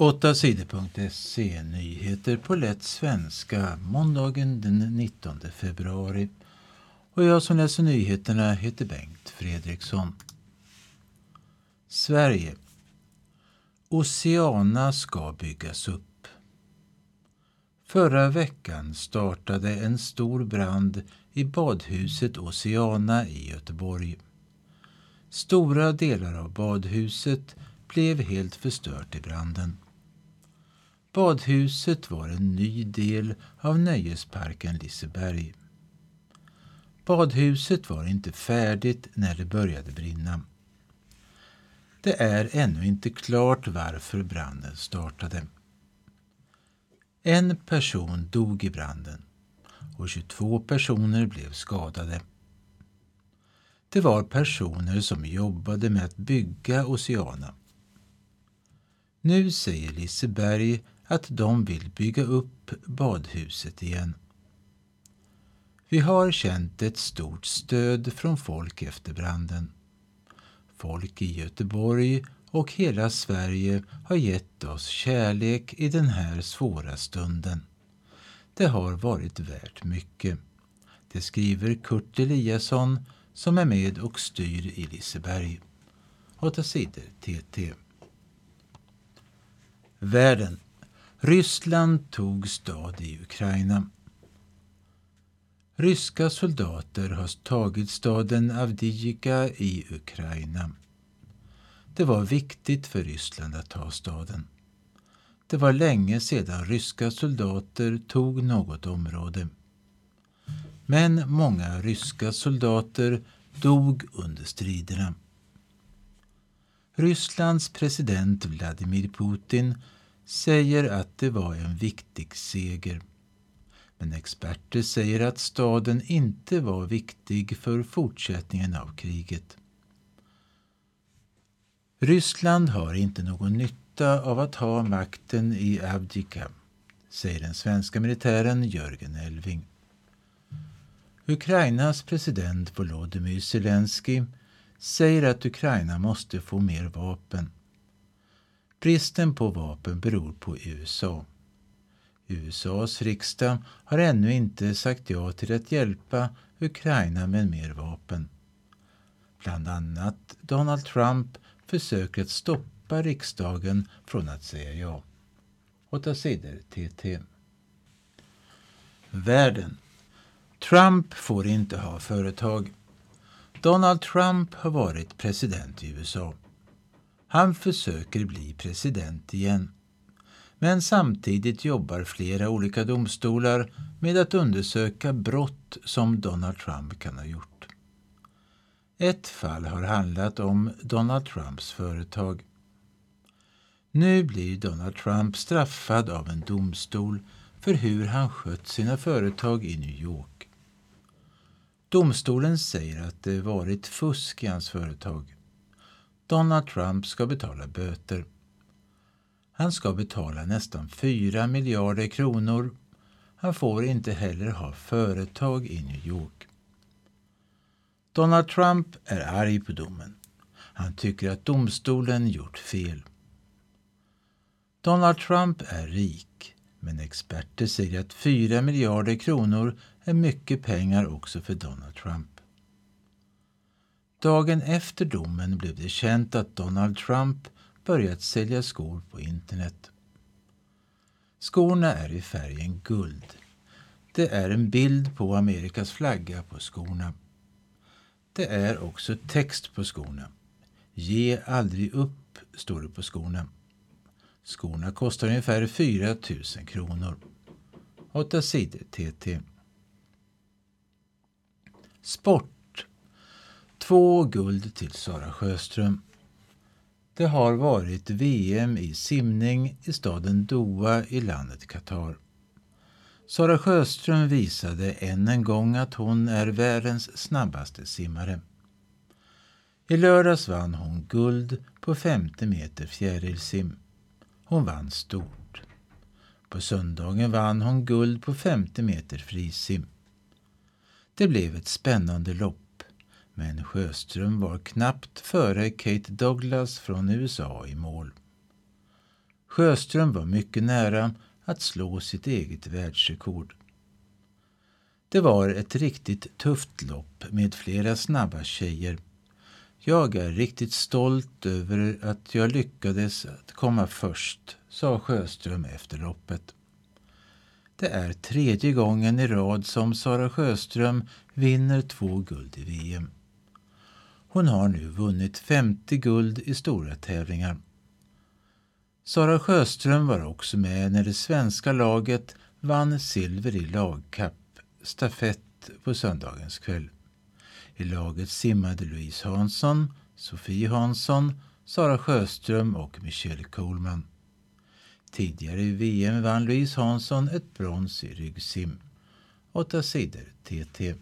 8 sidor.se Nyheter på lätt svenska måndagen den 19 februari. Och jag som läser nyheterna heter Bengt Fredriksson. Sverige. Oceana ska byggas upp. Förra veckan startade en stor brand i badhuset Oceana i Göteborg. Stora delar av badhuset blev helt förstört i branden. Badhuset var en ny del av nöjesparken Liseberg. Badhuset var inte färdigt när det började brinna. Det är ännu inte klart varför branden startade. En person dog i branden och 22 personer blev skadade. Det var personer som jobbade med att bygga Oceana. Nu säger Liseberg att de vill bygga upp badhuset igen. Vi har känt ett stort stöd från folk efter branden. Folk i Göteborg och hela Sverige har gett oss kärlek i den här svåra stunden. Det har varit värt mycket. Det skriver Kurt Eliasson som är med och styr i Liseberg. 8 sidor TT. Världen. Ryssland tog stad i Ukraina. Ryska soldater har tagit staden Avdijika i Ukraina. Det var viktigt för Ryssland att ta staden. Det var länge sedan ryska soldater tog något område. Men många ryska soldater dog under striderna. Rysslands president Vladimir Putin säger att det var en viktig seger. Men experter säger att staden inte var viktig för fortsättningen av kriget. Ryssland har inte någon nytta av att ha makten i Avdika, säger den svenska militären Jörgen Elving. Ukrainas president Volodymyr Zelensky säger att Ukraina måste få mer vapen. Bristen på vapen beror på USA. USAs riksdag har ännu inte sagt ja till att hjälpa Ukraina med mer vapen. Bland annat Donald Trump försöker att stoppa riksdagen från att säga ja. 8 sidor TT. Världen. Trump får inte ha företag. Donald Trump har varit president i USA. Han försöker bli president igen. Men samtidigt jobbar flera olika domstolar med att undersöka brott som Donald Trump kan ha gjort. Ett fall har handlat om Donald Trumps företag. Nu blir Donald Trump straffad av en domstol för hur han skött sina företag i New York. Domstolen säger att det varit fusk i hans företag. Donald Trump ska betala böter. Han ska betala nästan 4 miljarder kronor. Han får inte heller ha företag i New York. Donald Trump är arg på domen. Han tycker att domstolen gjort fel. Donald Trump är rik, men experter säger att 4 miljarder kronor är mycket pengar också för Donald Trump. Dagen efter domen blev det känt att Donald Trump börjat sälja skor på internet. Skorna är i färgen guld. Det är en bild på Amerikas flagga på skorna. Det är också text på skorna. Ge aldrig upp, står det på skorna. Skorna kostar ungefär 4 000 kronor. 8 sidor TT. Sport. Två guld till Sara Sjöström. Det har varit VM i simning i staden Doha i landet Qatar. Sara Sjöström visade än en gång att hon är världens snabbaste simmare. I lördags vann hon guld på 50 meter fjärilsim. Hon vann stort. På söndagen vann hon guld på 50 meter frisim. Det blev ett spännande lopp, men Sjöström var knappt före Kate Douglas från USA i mål. Sjöström var mycket nära att slå sitt eget världsrekord. Det var ett riktigt tufft lopp med flera snabba tjejer. Jag är riktigt stolt över att jag lyckades att komma först, sa Sjöström efter loppet. Det är tredje gången i rad som Sara Sjöström vinner två guld i VM. Hon har nu vunnit 50 guld i stora tävlingar. Sara Sjöström var också med när det svenska laget vann silver i lagkapp, stafett på söndagens kväll. I laget simmade Louise Hansson, Sofie Hansson, Sara Sjöström och Michelle Coleman. Tidigare i VM vann Louise Hansson ett brons i ryggsim. 8 sidor TT.